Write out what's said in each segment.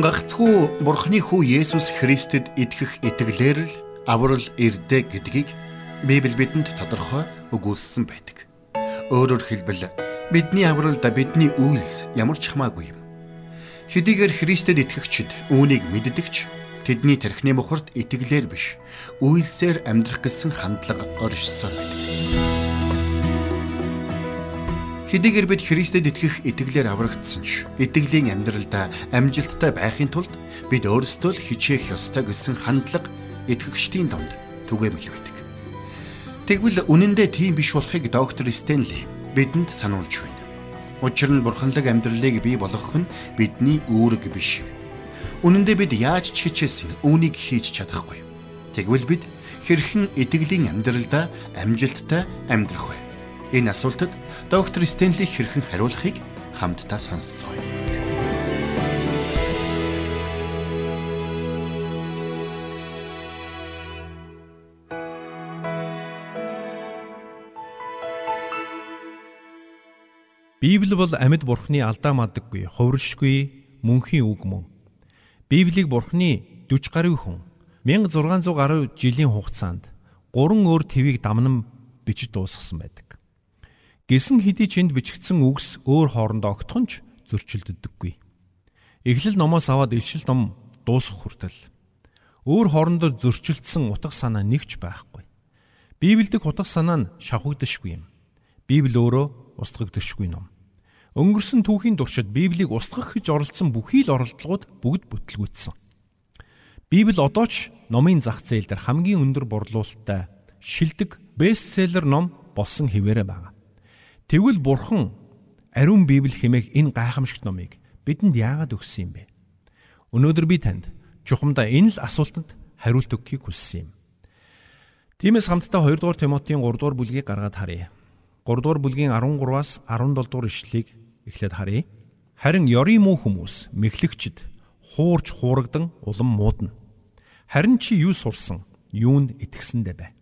Гагцхүү Бурхны хүү Есүс Христэд итгэх итгэлээр л аврал ирдэ гэдгийг Библи бидэнд тодорхой өгүүлсэн байдаг. Өөрөөр хэлбэл бидний авралд бидний үйлс ямар ч хамаагүй юм. Хэдийгээр Христэд итгэгчид үүнийг мэддэгч тэдний тархины мухарт итгэлээр биш, үйлсээр амьдрах гэсэн хандлага оршсоор байдаг. Хэдийгээр бид Христэд итгэх итгэлээр аврагдсан ч итгэлийн амьдралдаа амжилттай байхын тулд бид өөрсдөө л хичээх ёстой гэсэн хандлага итгэгчдийн донд түгээмэл байдаг. Тэгвэл үнэндээ тийм биш болохыг доктор Стенли бидэнд сануулж байна. Учир нь бурханлаг амьдралыг бий болгох нь бидний үүрэг биш юм. Үнэндээ бид яаж ч хичээсэн үүнийг хийж чадахгүй. Тэгвэл бид хэрхэн итгэлийн амьдралдаа амжилттай амьдрах вэ? Энэ асуултад доктор Стенли хэрхэн хариулахыг хамтдаа сонсцгоё. Библи бол амьд бурхны алдаа мадаггүй, хувиршгүй, мөнхийн үг мөн. Библийг бурхны 40 гаруй хүн 1600 гаруй жилийн хугацаанд гурван өөр твийг дамнан бичиж дуусгасан байдаг. Гисэн хэдий чинд бичигдсэн үгс өөр хоорондоо огтхонч зөрчилддөггүй. Эхлэл номоос аваад илшил ном дуусах хүртэл өөр хоорондоо зөрчилдсөн утга санаа нэгч байхгүй. Библиэдх утга санаа нь шавхагдшгүй юм. Библи өөрөө устгагдшгүй ном. Өнгөрсөн түүхийн туршид Библийг устгах гэж оролцсон бүхий л оролдлогууд бүгд бүтлгүйтсэн. Библи одоо ч номын зах зээл дээр хамгийн өндөр борлуулалттай шилдэг бестселлер ном болсон хിവэрэ байна. Тэгвэл Бурхан ариун Библи хэмээх энэ гайхамшигт номыг бидэнд яагаад өгсөн юм бэ? Өнөөдөр би танд чухамдаа энэ л асуултанд хариулт өгөхийг хүссэн юм. Тиймээс хамтдаа 2 дугаар Тимотийн 3 дугаар бүлгийг гаргаад харъя. 3 дугаар бүлгийн 13-аас 17 дугаар ишлэгийг эхлээд харъя. Харин ёрийн муу хүмүүс мэхлэгчд хуурж хуурагдан улам муудна. Харин чи юу сурсан? Юунд итгэсэндэ бай.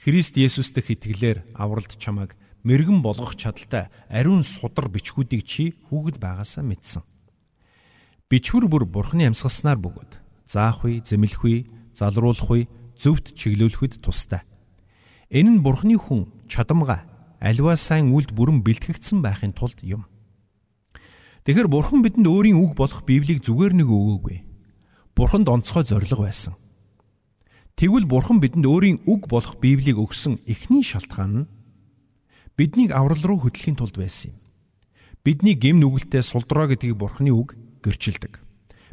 Христ Есүс дэх итгэлээр авралт чамайг мэрэгэн болгох чадaltaй ариун судар бичгүүдийг чи хүүхэд байгаасаа мэдсэн. Бичвэр бүр бурхны амьсгалснаар бөгөөд заах үе, зэмлэх үе, залруулах үе, зөвхт чиглүүлэхэд тустай. Энэ нь бурхны хүн чадамга аливаа сайн үлд бүрэн бэлтгэгдсэн байхын тулд юм. Тэгэхэр бурхан бидэнд өөрийн үг болох Библийг зүгээр нэг өгөөгүй. Бурханд онцгой зориг байсан. Тэгвэл бурхан бидэнд өөрийн үг болох Библийг өгсөн эхний шалтгаан нь биднийг аврал руу хөтлөхийн тулд байсан юм. Бидний гим нүгэлтэд сулдраа гэдгийг бурханы үг гэрчилдэг.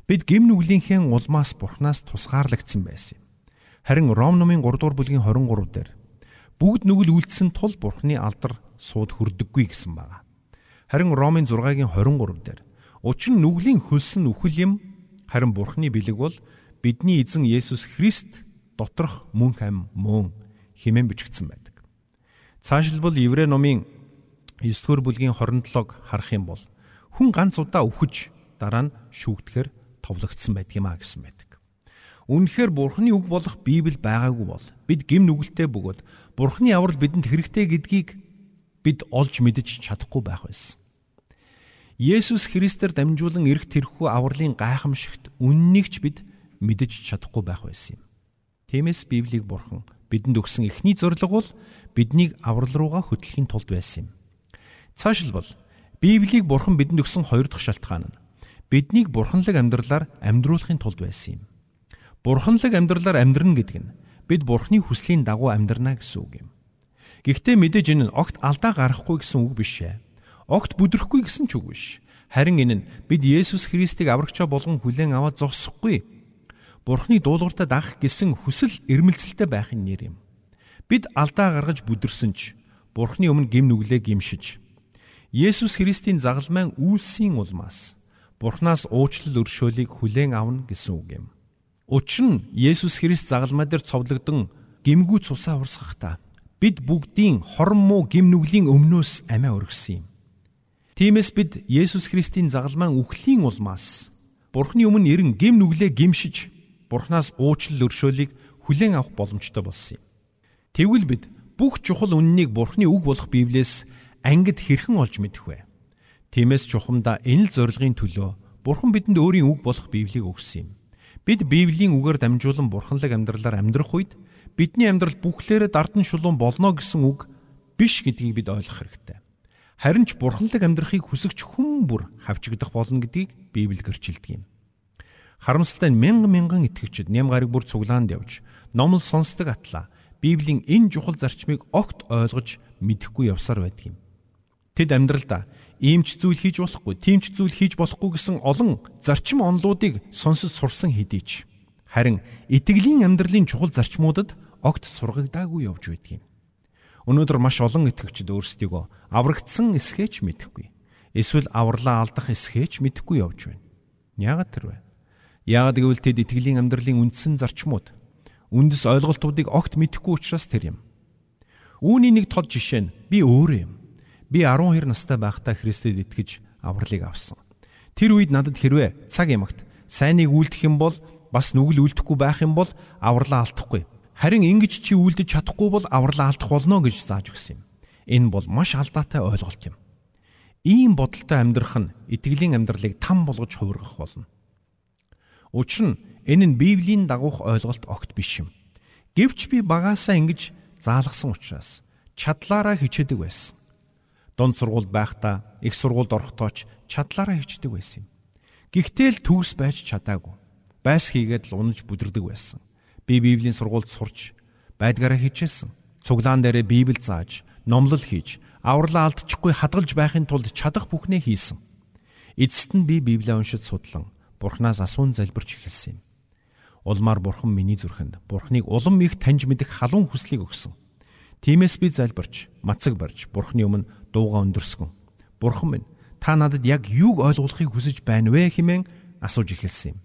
Бид гим нүглийнхээ улмаас бурхнаас тусгаарлагдсан байсан юм. Харин Ром номын 3 дугаар бүлгийн 23 дээр бүгд нүгэл үлдсэн тул бурхны алдар сууд хүрдэггүй гэсэн байна. Харин Ромын 6-гийн 23 дээр учир нь нүглийн хөлс нь үхэл юм харин бурхны бэлэг бол бидний эзэн Есүс Христ доторх мөнх ам мөн хэмээн бичигдсэн байдаг. Цаашилбал Еврей номын 9-р бүлгийн 27-г харах юм бол хүн ганц удаа үхэж дараа нь шүүгдэхэр товлогдсон байдгиймаа гэсэн байдаг. Үнэхээр Бурхны үг болох Библи байгаагүй бол бид гим нүгэлтэй бөгөөд Бурхны аврал бидэнд хэрэгтэй гэдгийг бид олж мэдж чадахгүй байх байсан. Есүс Христээр дамжуулан эрх тэрхүү авралын гайхамшигт үннийг ч бид мэдж чадахгүй байх байсан юм. Тиймээс Библийг Бурхан бидэнд өгсөн эхний зорилго бол биднийг аврал руугаа хөтлөхийн тулд байсан юм. Цаашилбал Библийг Бурхан бидэнд өгсөн хоёр дахь шалтгаан нь биднийг бурханлаг амьдралаар амьдруулахын тулд байсан юм. Бурханлаг амьдралаар амьдрна гэдэг нь бид Бурхны хүслийн дагуу амьдрна гэсэн үг юм. Гэхдээ мэдээж энэ нь огт алдаа гарахгүй гэсэн үг биш ээ. Огт бүдрэхгүй гэсэн ч үг биш. Харин энэ нь бид Есүс Христийг аврагчаа болгон хүлээн аваад зогсохгүй. Бурхны дуулууртаа дагах гэсэн хүсэл эрмэлзэлтэй байхын нэр юм. Бид алдаа гаргаж бүдэрсэн ч Бурхны өмнө гим нүглээ гимшиж Есүс Христийн загалмайн үйлсийн улмаас Бурхнаас уучлал өршөөлийг хүлээн авна гэсэн үг юм. Учир нь Есүс Христ загалмай дээр цовдлогдсон гимгүү цусаа урсгахдаа бид бүгдийн хорон муу гим нүглийн өмнөөс амиа өргөсөн юм. Тиймээс бид Есүс Христийн загалмайн үхлийн улмаас Бурхны өмнө ирэн гим нүглээ гимшиж Бурхнаас уучлал өршөөлийг хүлээн авах боломжтой болсон юм. Тэгвэл бид бүх чухал үннийг Бурхны үг болох Библиэс ангид хэрхэн олж мэдэх вэ? Тиймээс чухамдаа энэ л зорилгын төлөө Бурхан бидэнд өөрийн үг болох Библийг өгсөн юм. Бид Библийн үгээр дамжуулан бурханлаг амьдралаар амьдрах үед бидний амьдрал бүхлээрээ дардан шулуун болно гэсэн үг биш гэдгийг бид ойлгох хэрэгтэй. Харин ч бурханлаг амьдрахыг хүсэгч хүн бүр хавчигдах болно гэдгийг Библи гэрчилдэг юм. Харамсалтай нь мянган мянган итгэгчид ням гараг бүр цуглаанд явж номл сонсдог атлаа Библийн энэ чухал зарчмыг огт ойлгож мэдэхгүй явсаар байдаг юм. Тэд амьдралдаа иймч зүйл хийж болохгүй, тиймч зүйл хийж болохгүй гэсэн олон зарчим онлуудыг сонсож сурсан хэдий ч харин итгэлийн амьдралын чухал зарчмуудад огт сургагдаагүй явж байдгийг. Өнөөдөр маш олон итгэгчид өөрсдийгөө аврагдсан эсхээч мэдэхгүй. Эсвэл авралаа алдах эсхээч мэдэхгүй явж байна. Яагаад тэр вэ? Яагаад гэвэл тэд итгэлийн амьдралын үндсэн зарчмууд, үндэс ойлголтуудыг огт мэдэхгүй учраас тэр юм. Үүний нэг тод жишээ нь би өөрөө юм. Би 12 настай байхдаа Христэд итгэж авралыг авсан. Тэр үед надад хэрвээ цаг ямагт сайныг үлдэх юм бол бас нүгэл үлдэхгүй байх юм бол авралаа алдахгүй. Харин ингэж чи үлдэж чадахгүй бол авралаа алдах болно гэж зааж өгсөн юм. Энэ бол маш алдаатай ойлголт юм. Ийм бодолтой амьдрах нь итгэлийн амьдралыг там болгож хувиргах болно. Учир нь энэ нь Библийн дагуух ойлголт огт биш юм. Гэвч би багаасаа ингэж заалгасан учраас чадлаараа хичээдэг байсан дунд сургуульд байхдаа их сургуульд орохдоо ч чадлаараа хичдэг байсан юм. Гэхдээ л төгс байж чадаагүй. Байс хийгээд л унаж бүдэрдэг байсан. Би Библийн сургуульд сурч байдгаараа хичээсэн. Цуглаан дээрээ Библийг зааж, номлол хийж, авралаа алдчихгүй хадгалж байхын тулд чадах бүхнээ хийсэн. Эцэст нь би Библийг уншиж судлан Бурханаас асуун залбирч эхэлсэн юм. Улмаар Бурхан миний зүрхэнд Бурханыг улам их таньж мэдэх халуун хүслийг өгсөн. Тиймээс би залбирч, мацаг барьж Бурханы өмнө дууга өндөрсгөн. Бурхан минь, та надад яг юуг ойлгуулахыг хүсэж байна вэ хэмээн асууж эхэлсэн юм.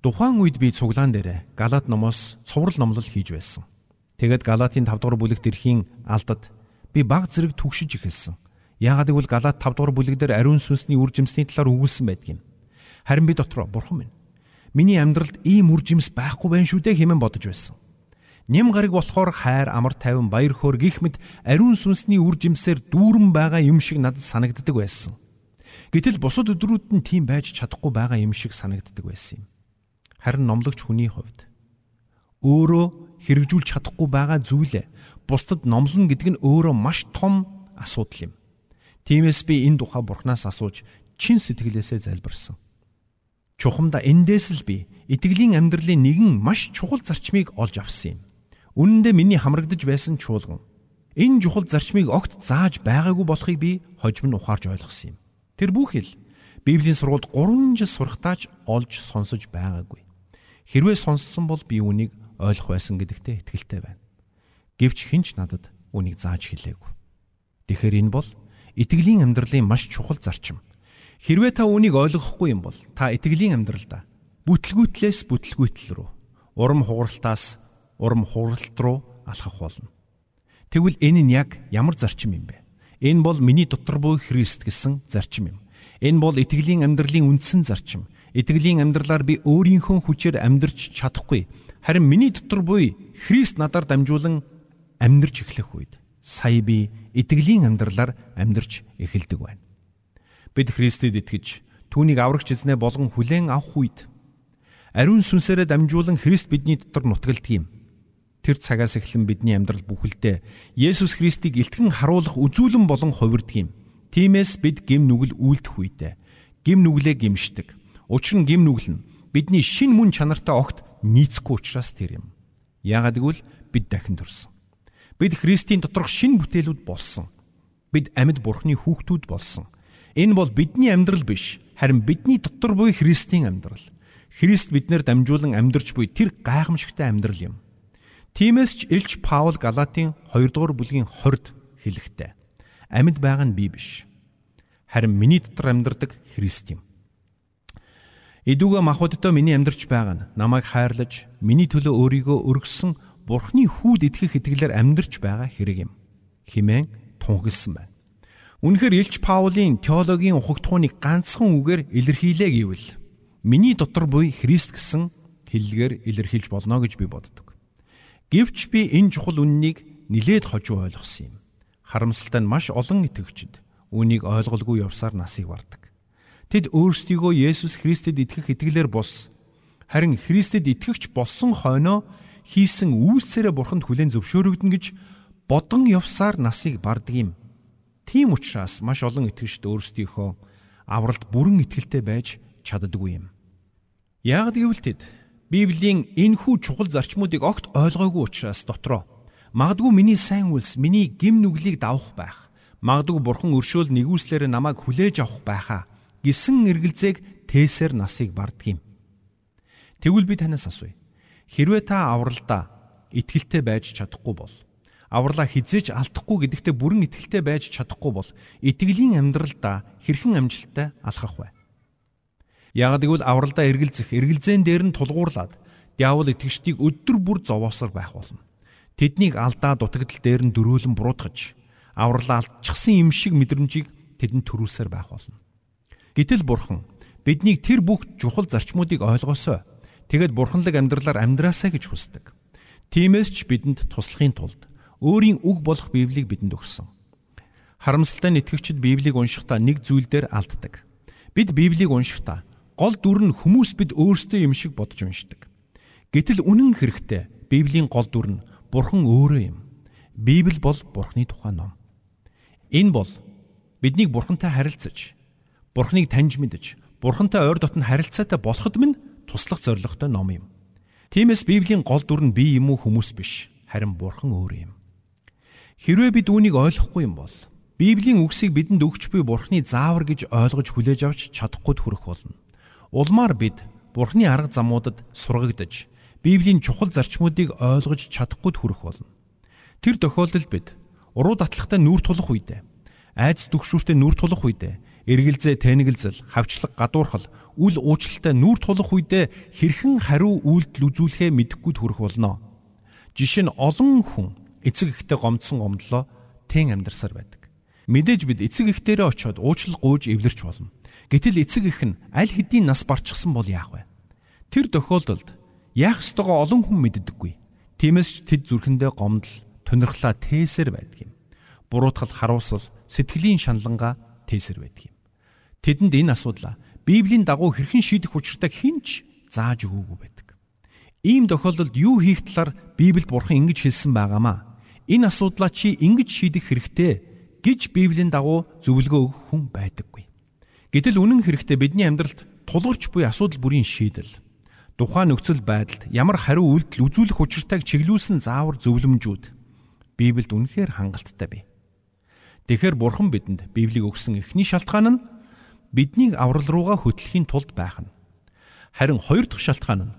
Тухайн үед би цуглаан дээр Галат номоос цуврал номлол хийж байсан. Тэгэд Галатын 5 дугаар бүлэгт ирэхийн алдад би баг зэрэг түгшиж эхэлсэн. Яагаад гэвэл Галат 5 дугаар бүлэг дээр ариун сүнсний үр жимсний талаар өгүүлсэн байдгийн. Харин би дотроо бурхан минь миний амьдралд ийм үр жимс байхгүй байх шүү дээ хэмээн бодож байсан. Нэм гараг болохоор хайр, амар тайван, баяр хөөр гих мэд ариун сүнсний үр жимсээр дүүрэн байгаа юм шиг надад санагддаг байсан. Гэтэл бусад өдрүүд нь тийм байж чадахгүй байгаа юм шиг санагддаг байсан юм. Харин номлогч хүний хувьд өөрөө хэрэгжүүлж чадахгүй байгаа зүйлээ бусдад номлоно гэдэг нь өөрөө маш том асуудал юм. Тиймээс би энэ тухай Бурханаас асууж чин сэтгэлээсээ залбирсан. Чухамда эндээс л би итгэлийн амьдралын нэгэн маш чухал зарчмыг олж авсан юм. Үнэн дээр миний хамрагдаж байсан чуулган. Энэ чухал зарчмыг огт зааж байгаагүй болохыг би хожим нь ухаарж ойлгосон юм. Тэр бүхэл Библийн сургуульд 3 жил сурахтаач олж сонсож байгаагүй. Хэрвээ сонссон бол би үнийг ойлгох байсан гэдэгтээ итгэлтэй байна. Гэвч хинч надад үнийг зааж хэлээгүй. Тэгэхээр энэ бол итгэлийн амьдралын маш чухал зарчим. Хэрвээ та үнийг ойлгохгүй юм бол та итгэлийн амьдралдаа бүтлгүүтлээс бүтлгүүтл рүү урам хугаралтаас урам хууралт руу алхах болно. Тэгвэл энэ нь яг ямар зарчим юм бэ? Энэ бол миний дотор буй Христ гэсэн зарчим юм. Энэ бол итгэлийн амьдралын үндсэн зарчим. Итгэлийн амьдралаар би өөрийнхөө хүчээр амьдрч чадахгүй. Харин миний дотор буй Христ надаар дамжуулан амьдрч эхлэх үед сая би итгэлийн амьдралаар амьдрч эхэлдэг байна. Бид Христэд итгэж түүнийг аврагч эзнээ болгон хүлээн авах үед ариун сүнсээрээ дамжуулан Христ бидний дотор нутгалдаг юм тэр цагаас эхлэн бидний амьдрал бүхэлдээ Есүс Христийг илтгэн харуулах үзүүлэн болон хувирдаг юм. Тиймээс бид гим нүгэл үйлдэх үедээ гим нүглээ гимшдэг. Учир нь гим нүгэл нь бидний шин мөн чанартай огт нийцэхгүй учраас тэр юм. Яагаад гэвэл бид дахин төрсөн. Бид Христийн доторх шин бүтээлүүд болсон. Бид амьд Бурхны хүүхдүүд болсон. Энэ бол бидний амьдрал биш, харин бидний дотор буй Христийн амьдрал. Христ биднэр дамжуулан амьдрч буй тэр гайхамшигтай амьдрал юм. Тиймээс ч Илч Паул Галатийн 2 дугаар бүлгийн 20-д хэлэхдээ амьд байгаа нь би биш. Харин миний дотор амьдардаг Христ юм. Идүүгээ махбодтой миний амьдарч байгаа нь намайг хайрлаж миний төлөө өөрийгөө өргөссөн Бурхны хүүд итгэх итгэлээр амьдарч байгаа хэрэг юм. Химэн тунхагласан байна. Үнэхээр Илч Паулийн теологийн ухагтхууныг ганцхан үгээр илэрхийлээ гэвэл миний дотор буй Христ гэсэн хэллэгээр илэрхийлж болно гэж би боддог. Гэвч би энэ чухал үннийг нилээд хожуу ойлгосон юм. Харамсалтай нь маш олон итгэгчид үнийг ойлголгүй явсаар насыг бардаг. Тэд өөрсдийгөө Есүс Христэд итгэх итгэлээр бус харин Христэд итгэгч болсон хойноо хийсэн үйлсээрээ бурханд хүлээн зөвшөөрөгдөн гэж бодон явсаар насыг бардаг юм. Тийм учраас маш олон итгэгчд өөрсдийнхөө авралт бүрэн итгэлтэй байж чаддаггүй юм. Яг гэвэл тэд Библийн энэхүү чухал зарчмуудыг огт ойлгоогүй учраас дотроо магадгүй миний сайн үйлс миний гим нүглийг давах байх. Магадгүй бурхан өршөөл нэгүслэр намайг хүлээж авах байхаа гисэн эргэлзээг тээсээр насыг бардг юм. Тэгвэл би танаас асууя. Хэрвээ та авралдаа итгэлтэй байж чадахгүй бол авралаа хизээж алдахгүй гэдэгтээ бүрэн итгэлтэй байж чадахгүй бол итгэлийн амьдралдаа хэрхэн амжилттай алхах вэ? Яг гэвэл авралдаа эргэлзэх, эргэлзээн дээр нь тулгуурлаад диавол итгэгчдийг өдөр бүр зовоосоор байх болно. Тэднийг алдаа дутагдал дээр нь дөрөөлөн буруутгаж авралаа алдчихсан юм шиг мэдрэмжийг тэдэнд төрүүлсээр байх болно. Гэтэл бурхан биднийг тэр бүх чухал зарчмуудыг ойлгосоо. Тэгэд бурханлаг амьдралаар амьдраасаа гэж хүсдэг. Тиймээс ч бидэнд туслахын тулд өөрийн үг болох Библийг бидэнд өгсөн. Харамсалтай нэтгэгчид Библийг уншихдаа нэг зүйл дээр алддаг. Бид Библийг уншихдаа гол дүр нь хүмүүс бид өөрсдөө юм шиг бодож уншдаг. Гэтэл үнэн хэрэгтээ Библийн гол дүр нь Бурхан өөрөө юм. Библи бол Бурханы тухай ном. Энэ бол биднийг Бурхантай харилцаж Бурхныг таньж мэдж, Бурхантай ойр дотн харилцаатай болоход минь туслах зорилготой ном юм. Тиймээс Библийн гол дүр нь би юм уу хүмүүс биш, харин Бурхан өөр юм. Хэрвээ бид үүнийг ойлгохгүй юм бол Библийн үгсийг бидэнд өгч буй Бурханы заавар гэж ойлгож хүлээж авч чадахгүй хүрэх болно. Улмаар бид Бурханы арга замуудад сургагдаж Библийн чухал зарчмуудыг ойлгож чадахгүй хүрэх болно. Тэр тохиолдолд бид уруу датлахтай нүүр тулах үедээ, айц дүгшүүртэй нүүр тулах үедээ эргэлзээ тэнэгэлзэл, хавчлаг гадуурхал, үл уучлалтай нүүр тулах үедээ хэрхэн хариу үйлдэл үзүүлэхээ мэдэхгүй төрөх болно. Жишээ нь олон хүн эцэг ихтэй гомдсон гомдлоо тэн амьдарсаар байдаг. Мэдээж бид эцэг ихтэрээ очиод уучлал гуйж эвлэрч болно. Гэтэл эцэг их нь аль хэдийн нас барчихсан бол яах вэ? Тэр тохиолдолд яах ёстойгоо олон хүн мэддэггүй. Тиймээс ч тэд зүрхэндээ гомдол, тунирхлаа тээсэр байдаг юм. Буруутгал, харуусал, сэтгэлийн шаналнгаа тээсэр байдаг юм. Тэдэнд энэ асуудлаа Библийн дагуу хэрхэн шийдэх учиртайг хинч зааж өгөөгүй байдаг. Ийм тохиолдолд юу хийх талаар Библиэд Бурхан ингэж хэлсэн байгаамаа. Энэ асуудлаа чи ингэж шийдэх хэрэгтэй гэж Библийн дагуу зөвлөгөө өгөх хүн байдаггүй. Гэтэл үнэн хэрэгтээ бидний амьдралд тулгарч буй асуудал бүрийн шийдэл тухайн нөхцөл байдалд ямар хариу үйлдэл үзүүлэх учиртайг чиглүүлсэн заавар зөвлөмжүүд Библиэд үнэхээр хангалттай бий. Тэгэхээр Бурхан бидэнд Библийг өгсөн эхний шалтгаан нь биднийг аврал руугаа хөтлөхийн тулд байх нь. Харин хоёр дахь шалтгаан нь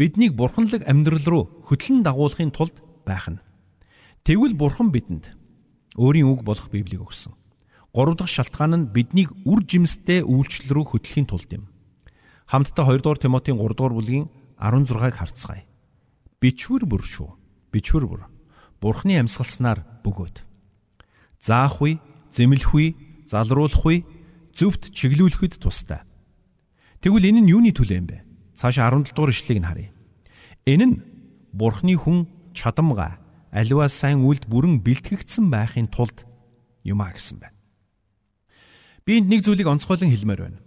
биднийг бурханлаг амьдрал руу хөтлөн дагуулахын тулд байх нь. Тэгвэл бурхан бидэнд өөрийн үг болох Библийг өгсөн. Гурав дахь шалтгаан нь биднийг үр жимстэй үйлчлэл рүү хөтлөхийн тулд юм. Хамтдаа 2 дугаар Тимотийн 3 дугаар бүлгийн 16-ыг харцгаая. Бичвэр бүр шүү. Бичвэр бүр. Бурхны амьсгалснаар бөгөөд заах үе, зэмлэх үе, залруулах үе, зөвхт чиглүүлэхэд тустай. Тэгвэл энэ нь юуны төлөө юм бэ? Цаашаа 17 дугаар ишлэгийг нь харъя. Энэ нь Бурхны хүн чадамга аливаа сайн үлд бүрэн бэлтгэгдсэн байхын тулд юм а гэсэн байна. Би энд нэг зүйлийг онцгойлон хэлмээр байна.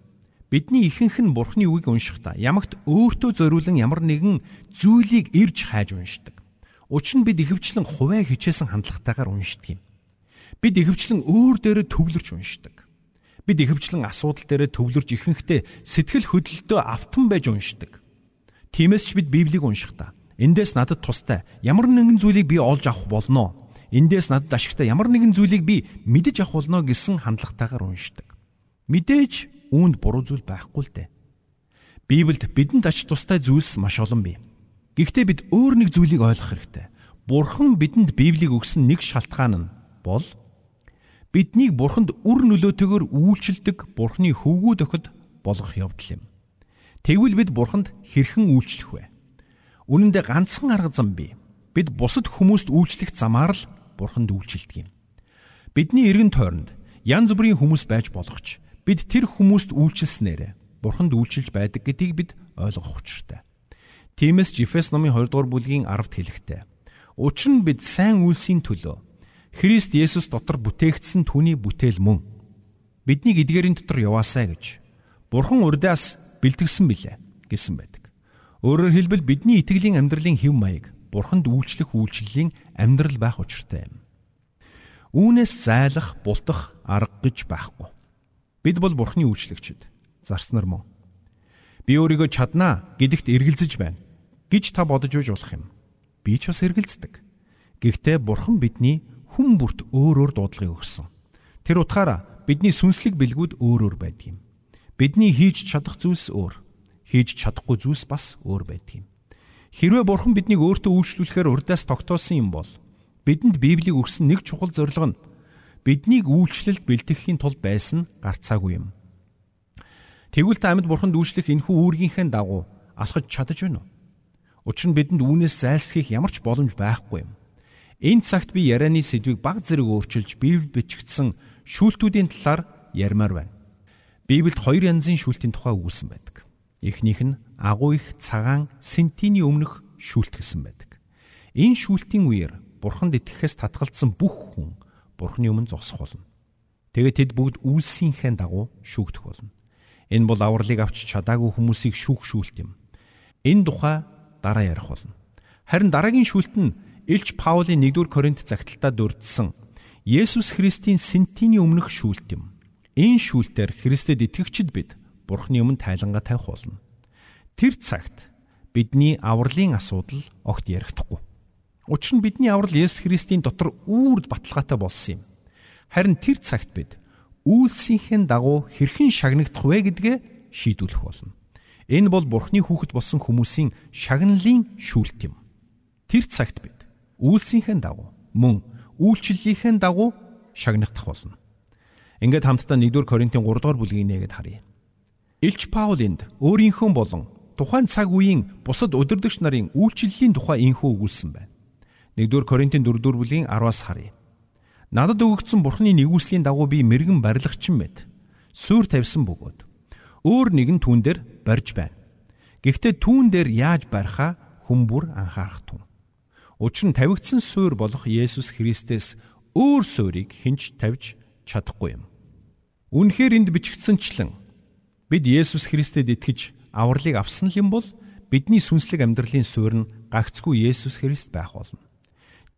Бидний ихэнх нь Бурхны үгийг уншихдаа ямагт өөртөө зориулан ямар нэгэн зүйлийг ирж хайж уншдаг. Учир нь бид ихэвчлэн хувиа хичээсэн хандлагатайгаар уншдаг юм. Бид ихэвчлэн өөр дээрээ төвлөрч уншдаг. Бид ихэвчлэн асуудал дээрээ төвлөрж ихэнхдээ сэтгэл хөдлөлтөө автан байж уншдаг. Тиймээс ч бид Библийг уншихдаа эндээс надад тустай ямар нэгэн зүйлийг би олж авах болно. Эндээс надад ашигтай ямар нэгэн зүйлийг би мэдэж авах болно гэсэн хандлагатайгаар уншдаг. Мэдээж үүнд буруу зүйл байхгүй л дээ. Библиэд бидэнд ач тустай зүйлс маш олон бий. Гэхдээ бид өөр нэг зүйлийг ойлгох хэрэгтэй. Бурхан бидэнд Библийг өгсөн нэг шалтгаан нь бол биднийг бурханд үр нөлөөтэйгээр үйлчилдэг бурхны хөвгүүд охид болгох явдал юм. Тэгвэл бид бурханд хэрхэн үйлчлэх вэ? Үнэн дээр ганцхан арга зам бий. Бид бусад хүмүүст үйлчлэх замаар л бурханд үйлчилдэг юм. Бидний эргэн тойронд янз бүрийн хүмүүс байж болох ч бид тэр хүмүүст үйлчилснээр бурханд үйлчилж байдаг гэдгийг бид ойлгох учиртай. Тиймээс Жифес номын 2 дугаар бүлгийн 10-д хэлэхдээ Учир нь бид сайн үйлсийн төлөө Христ Есүс дотор бүтээгдсэн түүний бүтээл мөн. Бидний эдгээрийн дотор яваасаа гэж Бурхан урдаас бэлтгэсэн билээ гэсэн байдаг. Өөрөөр хэлбэл бидний итгэлийн амьдралын хэв маяг Бурханд үйлчлэх үйлчлэлийн амьдрал байх учиртай юм. Үүнээс зайлах, бултах арга гэж байхгүй. Бид бол Бурханы үйлчлэгчид. Зарснаар мөн. Би өөрийгөө чаднаа гэдэгт эргэлзэж байна гэж та бодож үж болох юм. Би ч бас эргэлздэг. Гэхдээ Бурхан бидний хүн бүрт өөр өөр дуудлагыг өгсөн. Тэр утгаараа бидний сүнслэг бэлгүүд өөр өөр байдаг юм. Бидний хийж чадах зүйлс өөр. Хийж чадахгүй зүйлс бас өөр байдаг юм. Хэрвээ Бурхан биднийг өөртөө үйлчлүүлэхээр урдаас тогтоосон юм бол бидэнд Библийг өгсөн нэг чухал зорилго нь биднийг үйлчлэлд бэлтгэхийн тулд байсан гарцаагүй юм. Тэгвэл та амьд бурханд үйлчлэх энэхүү үүргийнхээ дагуу алхаж чадаж байна уу? Учир нь бидэнд үүнээс зайлсхийх ямар ч боломж байхгүй юм. Энэ цагт би ярианы сэдвийг баг зэрэг өөрчилж Библиэд бичигдсэн шүүлтүүдийн талаар ярмаар байна. Библиэд хоёр янзын шүүлтийн тухай өгүүлсэн байдаг. Эхнийх нь агуу их цагаан сентиний өмнөх шүүлт гэсэн байдаг. Энэ шүүлтийн үеэр бурханд итгэхээс татгалзсан бүх хүн бурхны өмнө зогсох болно. Тэгээд тэд бүгд үйлсийнхээ дагуу шүүгдэх болно. Энэ бол авралыг авч чадаагүй хүмүүсийг шүүх шүүлт юм. Энэ тухай дараа ярих болно. Харин дараагийн шүүлт нь Илч Паулийн 1-р Коринт загталтаа дурдсан Есүс Христийн сентиний өмнөх шүүлт юм. Энэ шүүлтээр Христэд итгэгчид бид Бурхны өмнө тайлангаа тавих болно. Тэр цагт бидний авралын асуудал огт ярихдаггүй. Учир нь бидний аврал Есүс Христийн дотор үрд баталгаатай болсон юм. Харин тэр цагт бид үйлсийнхээ дагуу хэрхэн шагнагдах вэ гэдгээ шийдвэрлэх болно. Энэ бол Бурхны хүүхэд болсон хүмүүсийн шагналын шүүлт юм. Тэр цагт бид үйлсийнхээ дагуу мөн үйлчлэлийнхээ дагуу шагнагдах болно. Ингээд хамтдаа 1-р Коринтын 3-р бүлгийн 1-д харъя. Илч Паул энд өөрийнхөө болон тухайн цаг үеийн бусад удирдагч нарын үйлчлэлийн тухай инхүү өгүүлсэн байна. 1-р Коринтын 4-р бүлгийн 10-аас харъя. Надад өгөгдсөн Бурхны нэгүслийн дагуу би мэрэгэн барилгачин мэд. Сүр тавьсан бөгөөд өөр нэгэн түүн дээр барьж байна. Гэхдээ түүн дээр яаж барихаа хүн бүр анхаарах тун. Учир нь тавигдсан суурь болох Есүс Христээс өөр суурийг хинч тавьж чадахгүй юм. Үнэхээр энд бичигдсэнчлэн бид Есүс Христэд итгэж авралыг авсан л юм бол бидний сүнслэг амьдралын суурь нь гагцгүй Есүс Христ байх болно.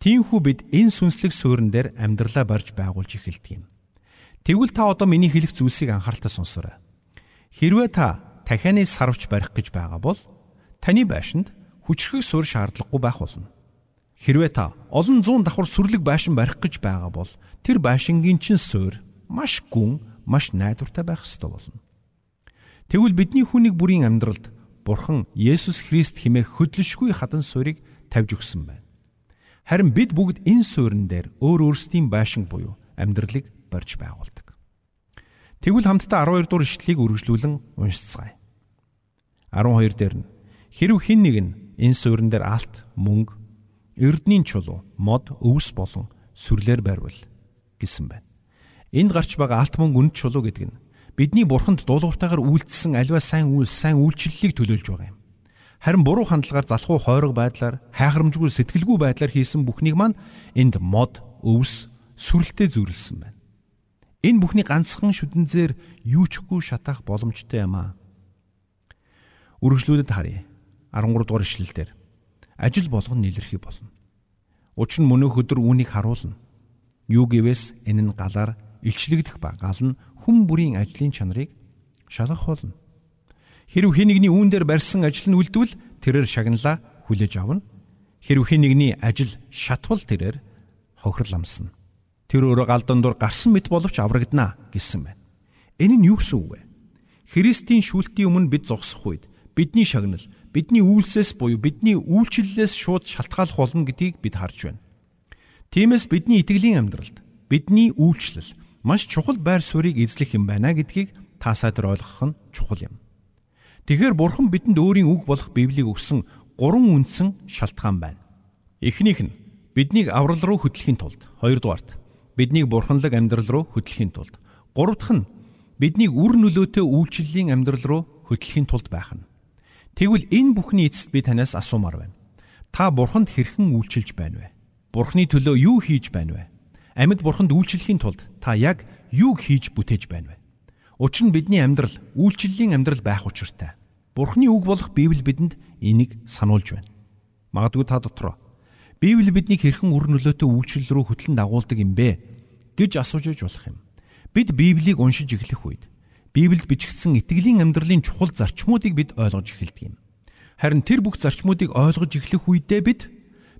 Тиймээс бид энэ сүнслэг суурин дээр амьдралаа барьж байгуулж эхэлдэг юм. Тэгвэл та одоо миний хэлэх зүйлсийг анхааралтай сонсоорой. Хэрвээ та дахианы сарвч барих гэж байгаа бол таны байшинд хүчрхэг суурь шаардлагагүй байх болно. Хэрвээ та олон зуун давхар сүрлэг байшин барих гэж байгаа бол тэр байшингийн чин суурь маш гүн, маш найдвартай байх ёстой болно. Тэгвэл бидний хүнийг бүрийн амьдралд Бурхан Есүс Христ химээх хөдлөшгүй хадан суурийг тавьж өгсөн байна. Харин бид бүгд энэ суурин дээр өөр өөрсдийн байшин буюу амьдралыг барьж байгуулдаг. Тэгвэл хамтдаа 12 дугаар ишлэлийг үргэлжлүүлэн уншицгаая. 12 дээр нь хэрв хэн нэг нь энэ суурин дээр алт, мөнгө, эрдний чулуу, мод, өвс болон сүрлэр барьвал гэсэн байна. Энд гарч байгаа алт мөнгө үн чулуу гэдэг нь бидний бурханд дуулууртайгаар үйлдэлсэн альва сайн үйл, сайн үйлчлэлийг төлөөлж байгаа юм. Харин буруу хандлагаар залхуу хойрог байдлаар хайхрамжгүй сэтгэлгүй байдлаар хийсэн бүхнийг маань энд мод, өвс, сүрэлтэд зүрлсэн байна. Энэ бүхний ганцхан шүдэнзээр юу ч үгүй шатаах боломжтой юм аа. Үргэлжлүүлээд харъя. 13 дугаар ишлэлдэр ажил болгон нэлэрхий болно. Учир нь мөнөөх өдөр үүнийг харуулна. Юу гэвээс энэ нь галаар илчлэгдэх ба гал нь хүн бүрийн ажлын чанарыг шалгах болно. Хэрв хэн нэгний үүн дээр барьсан ажил нь үлдвэл тэрээр шагналаа хүлээж авна. Хэрв хэн нэгний ажил шатвал тэрээр хохирол амсна. Тэр өөрөө гал дундуур гарсан мэт боловч аврагдана гэсэн байна. Энэ нь юу гэсэн үг вэ? Христийн шүүлтийн өмнө бид зогсох үед бидний шагнал бидний үйлсээс буюу бидний үйлчлэлээс шууд шалтгааллах болно гэдгийг бид харж байна. Тиймээс бидний итгэлийн амьдралд бидний үйлчлэл маш чухал байр суурийг эзлэх юм байна гэдгийг та садар ойлгох нь чухал юм. Тэгэхээр Бурхан бидэнд өөрийн үг болох Библийг өгсөн гурван үндсэн шалтгаан байна. Эхнийх нь биднийг аврал руу хөтлөхийн тулд, хоёрдугаарт биднийг бурханлаг амьдрал руу хөтлөхийн тулд, гурав дахь нь биднийг үр нөлөөтэй үйлчлэлийн амьдрал руу хөтлөхийн тулд байх нь. Тэгвэл энэ бүхний эцэст би танаас асуумаар байна. Та бурханд хэрхэн үйлчилж байна вэ? Бурхны төлөө юу хийж байна вэ? Амьд бурханд үйлчлэхийн тулд та яг юуг хийж бүтээж байна вэ? Учир нь бидний амьдрал үйлчлэлийн амьдрал байх учиртай. Бурхны үг болох Библи бидэнд энийг сануулж байна. Магадгүй та дотроо Библи биднийг хэрхэн үр нөлөөтэй үйлчлэл рүү хөтлөн дагуулдаг юм бэ гэж асууж иж болох юм. Бид Библийг уншиж эхлэх үед Библиэд бичигдсэн итгэлийн амьдралын чухал зарчмуудыг бид ойлгож эхэлдэг юм. Харин тэр бүх зарчмуудыг ойлгож эхлэх үедээ бид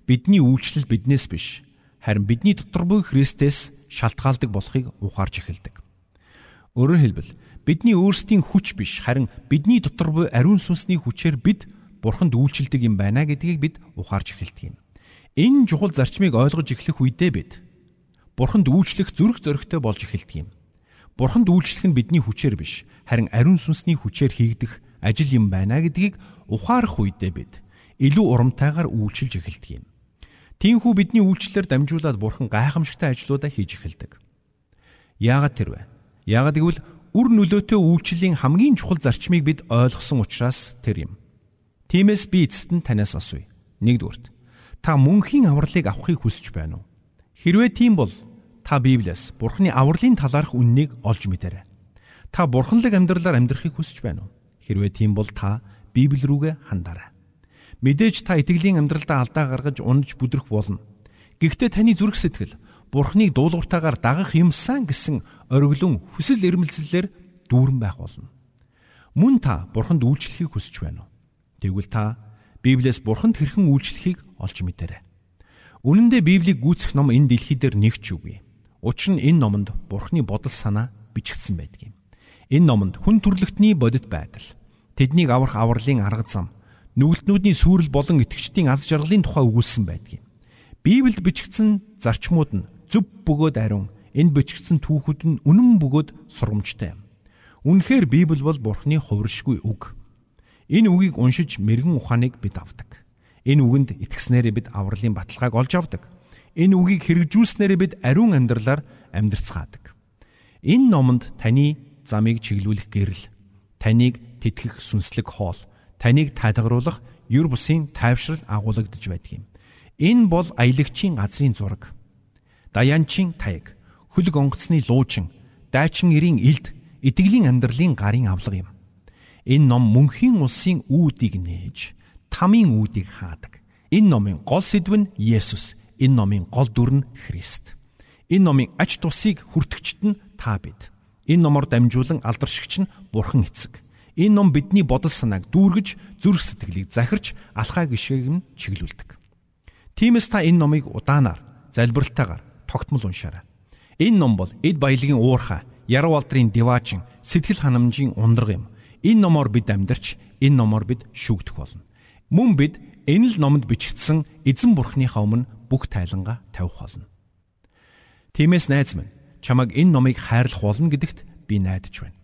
бидний үйлчлэл биднээс биш харин бидний дотор буй Христэс шалтгаалдаг болохыг ухаарч эхэлдэг. Өөрөөр хэлбэл бидний өөрсдийн хүч биш харин бидний дотор буй ариун сүнсний хүчээр бид бурханд үйлчлдэг юм байна гэдгийг бид ухаарч эхэлдэг юм. Энэ чухал зарчмыг ойлгож эхлэх үедээ бид бурханд үйлчлэх зүрх зоригтой болж эхэлдэг юм. Бурханд үйлчлэх нь бидний хүчээр биш харин ариун сүнсний хүчээр хийгдэх ажил юм байна гэдгийг ухаарах үедээ бид илүү урамтайгаар үйлчилж эхэлдэг юм. Тиймээс бидний үйлчлэлээр дамжуулаад бурхан гайхамшигтай ажлуудаа хийж эхэлдэг. Яагаад тэр вэ? Яагаад гэвэл үр нөлөөтэй үйлчлэлийн хамгийн чухал зарчмыг бид ойлгосон учраас тэр юм. Тиймээс би эцэст нь танаас асууя. Нэгдүгürt та мөнхийн авралыг авахыг хүсэж байна уу? Хэрвээ тийм бол та Библиэс Бурхны авралын талаарх үннийг олж мэдээрэй. Та бурханлаг амьдралаар амьдрахыг хүсэж байна уу? Хэрвээ тийм бол та Библи рүүгээ хандаарай. Мэдээж та итгэлийн амьдралдаа алдаа гаргаж унаж бүдрэх болно. Гэхдээ таны зүрх сэтгэл Бурхныг дуулууртаагаар дагах юмсан гэсэн ориглон хүсэл эрмэлзлээр дүүрэн байх болно. Мөн та Бурханд үйлчлэхийг хүсэж байна уу? Тэгвэл та Библиэс бурханд хэрхэн үйлчлэхийг олж мэдээрэй. Үнэн дээр Библийг гүйцэх ном энэ дэлхий дээр нэг ч үгүй. Учир нь энэ номонд бурхны бодол санаа бичигдсэн байдаг юм. Энэ номонд хүн төрлөختний бодит байдал, тэднийг аврах авралын арга зам, нүгэлтнүүдийн сүрэл болон итгэгчдийн аз жаргалын тухай өгүүлсэн байдаг юм. Библиэд бичигдсэн зарчмууд нь зөв бөгөөд ариун, энэ бичигдсэн түүхүүд нь үнэн бөгөөд сургамжтай юм. Үнэхээр Библи бол бурхны хувиршгүй үг. Энэ үгийг уншиж мэрэгэн ухааныг бид авдаг. Энэ үгэнд итгэснээрээ бид авралын баталгааг олж авдаг. Энэ үгийг хэрэгжүүлснээрээ бид ариун амьдралаар амьдрцгаадаг. Энэ номонд таны замыг чиглүүлэх гэрэл, таныг тэтгэх сүнслэг хоол, таныг тайлгаруулах юр бусын тайвшрал агуулгадж байдаг юм. Энэ бол аялагчийн газрын зураг. Даянчийн таяг, хөлөг онгоцны луучин, дайчин эрийн илд, итгэлийн амьдралын гарын авлага юм. Энэ ном мөнхийн улсын үүдийг нээж тамийн үүдийг хаадаг. Энэ номын гол сэдв нь Есүс. Энэ номын гол дүр нь Христ. Энэ номын ач тусыг хүртэгчт нь та бид. Энэ номоор дамжуулан алдаршигч нь Бурхан эцэг. Энэ ном бидний бодол санааг дүүргэж, зүрх сэтгэлийг захирч, алхаа гişгийг нь чиглүүлдэг. Тиймээс та энэ номыг удаанаар, залбиралтайгаар тогтмол уншаарай. Энэ ном бол эд баялагын уурхай, яруу алдрын диваачин, сэтгэл ханамжийн ундраг юм Энэ номоор бид амьдарч энэ номоор бид шүүгдэх болно. Мөн бид энэ л номонд бичигдсэн эзэн бурхныхаа өмнө бүх тайлангаа тавих болно. Тиймээс найз минь чамайг энэ номыг хайрлах болно гэдэгт би найдаж байна.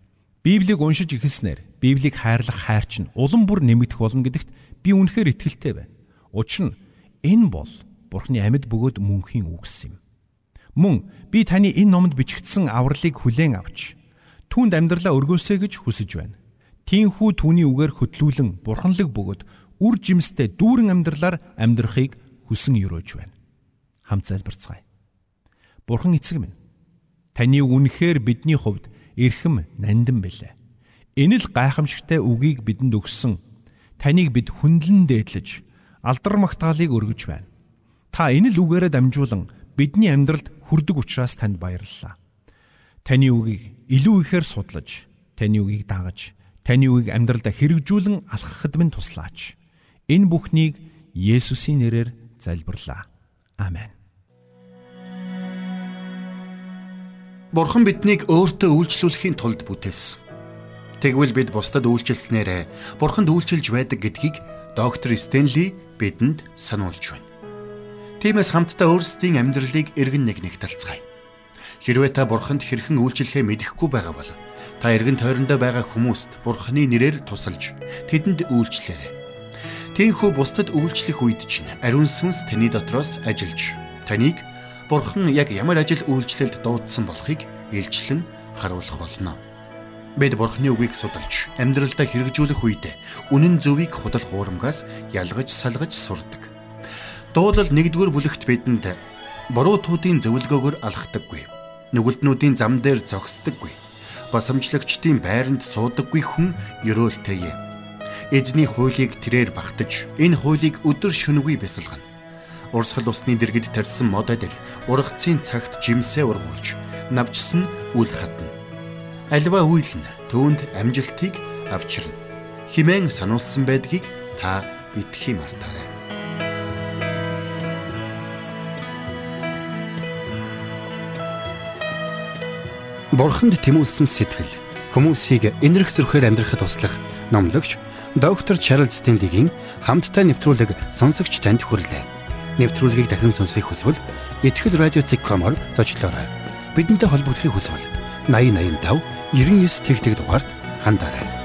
Библийг уншиж эхэлснээр Библийг хайрлах хайр чинь улам бүр нэмэгдэх болно гэдэгт би үнэхээр итгэлтэй байна. Учир нь энэ бол Бурхны амьд бөгөөд мөнхийн үгс юм. Мөн би таны энэ номонд бичигдсэн авралыг хүлээн авч түүнд амьдралаа өргөөсэй гэж хүсэж байна. Тинхүү түүний үгээр хөтлүүлэн бурханлаг бөгөөд үр жимстэй дүүрэн амьдралаар амьдрахыг хүсэн өрөөж байна. Хамт залбирцгаая. Бурхан эцэг минь таны үнэхээр бидний хувьд эрхэм нандин билээ. Энэ л гайхамшигтай үгийг бидэнд өгсөн. Таныг бид хүндлэн дээдлэж алдар магтаалыг өргөж байна. Та энэ л үгээрээ дамжуулан бидний амьдралд хүрдэг учраас танд баярлалаа. Таны үгийг илүү ихээр судлаж, таны үгийг дагаж, таны үгийг амьдралдаа хэрэгжүүлэн алхахад минь туслаач. Энэ бүхнийг Есүсийн нэрээр залбирлаа. Амен. Бурхан биднийг өөртөө үйлчлүүлэхийн тулд бүтээсэн. Тэгвэл бид бусдад үйлчилснээр Бурханд үйлчилж байдаг гэдгийг доктор Стенли бидэнд сануулж байна. Тиймээс хамтдаа өөрсдийн амьдралыг эргэн нэг нэгтэлцгаая. Хэрвээ та Бурханд хэрхэн үйлчлэхээ мэдэхгүй байгаа бол Та эргэн тойрондоо байгаа хүмүүст Бурхны нэрээр тусалж тэдэнд үйлчлээрэй. Тиймээс бусдад үйлчлэх үед чинь ариун сүнс таны дотроос ажиллаж таныг Бурхан яг ямар ажил үйлчлэлд дуудсан болохыг илчлэн харуулах болно. Бид Бурхны үгийг судалж амьдралдаа хэрэгжүүлэх үед үнэн зөвийг худал хуурамгаас ялгаж салгаж сурдаг. Дуулал 1-р бүлэгт бидэнд буруу туудын зөвлгөөгөр алхдаггүй. Нүгэлтнүүдийн зам дээр зогсдоггүй басамжлагчдын байранд суудаггүй хүн ерөөлтэй юм. Эзний хуулийг тэрээр багтаж, энэ хуулийг өдөр шөнөгүй бясалгана. Урсгал усны дэргэд тарьсан мод адил ургацын цагт жимсээ ургуулж, навчсан үл хатна. Альва үйл нь төвөнд амжилтыг авчирна. Химэн сануулсан байдгийг та битгий мартаарай. Бурханд тэмүүлсэн сэтгэл хүмүүсийг энэрх зөрхөөр амьдрахад туслах номлогч доктор Чарлз Стенлигийн хамттай нэвтрүүлэг сонсогч танд хүрлээ. Нэвтрүүлгийг дахин сонсохыг хүсвэл ихтгэл радиоцик.com-оор зочлоорой. Бидэнтэй холбогдохыг хүсвэл 8085 99 тэгтэг дугаард хандаарай.